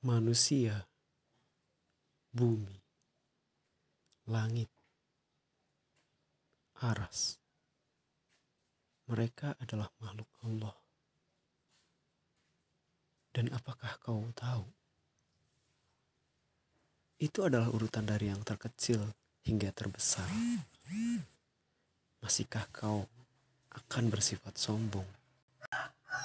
manusia, bumi, langit, aras. Mereka adalah makhluk Allah. Dan apakah kau tahu? Itu adalah urutan dari yang terkecil hingga terbesar. Masihkah kau akan bersifat sombong?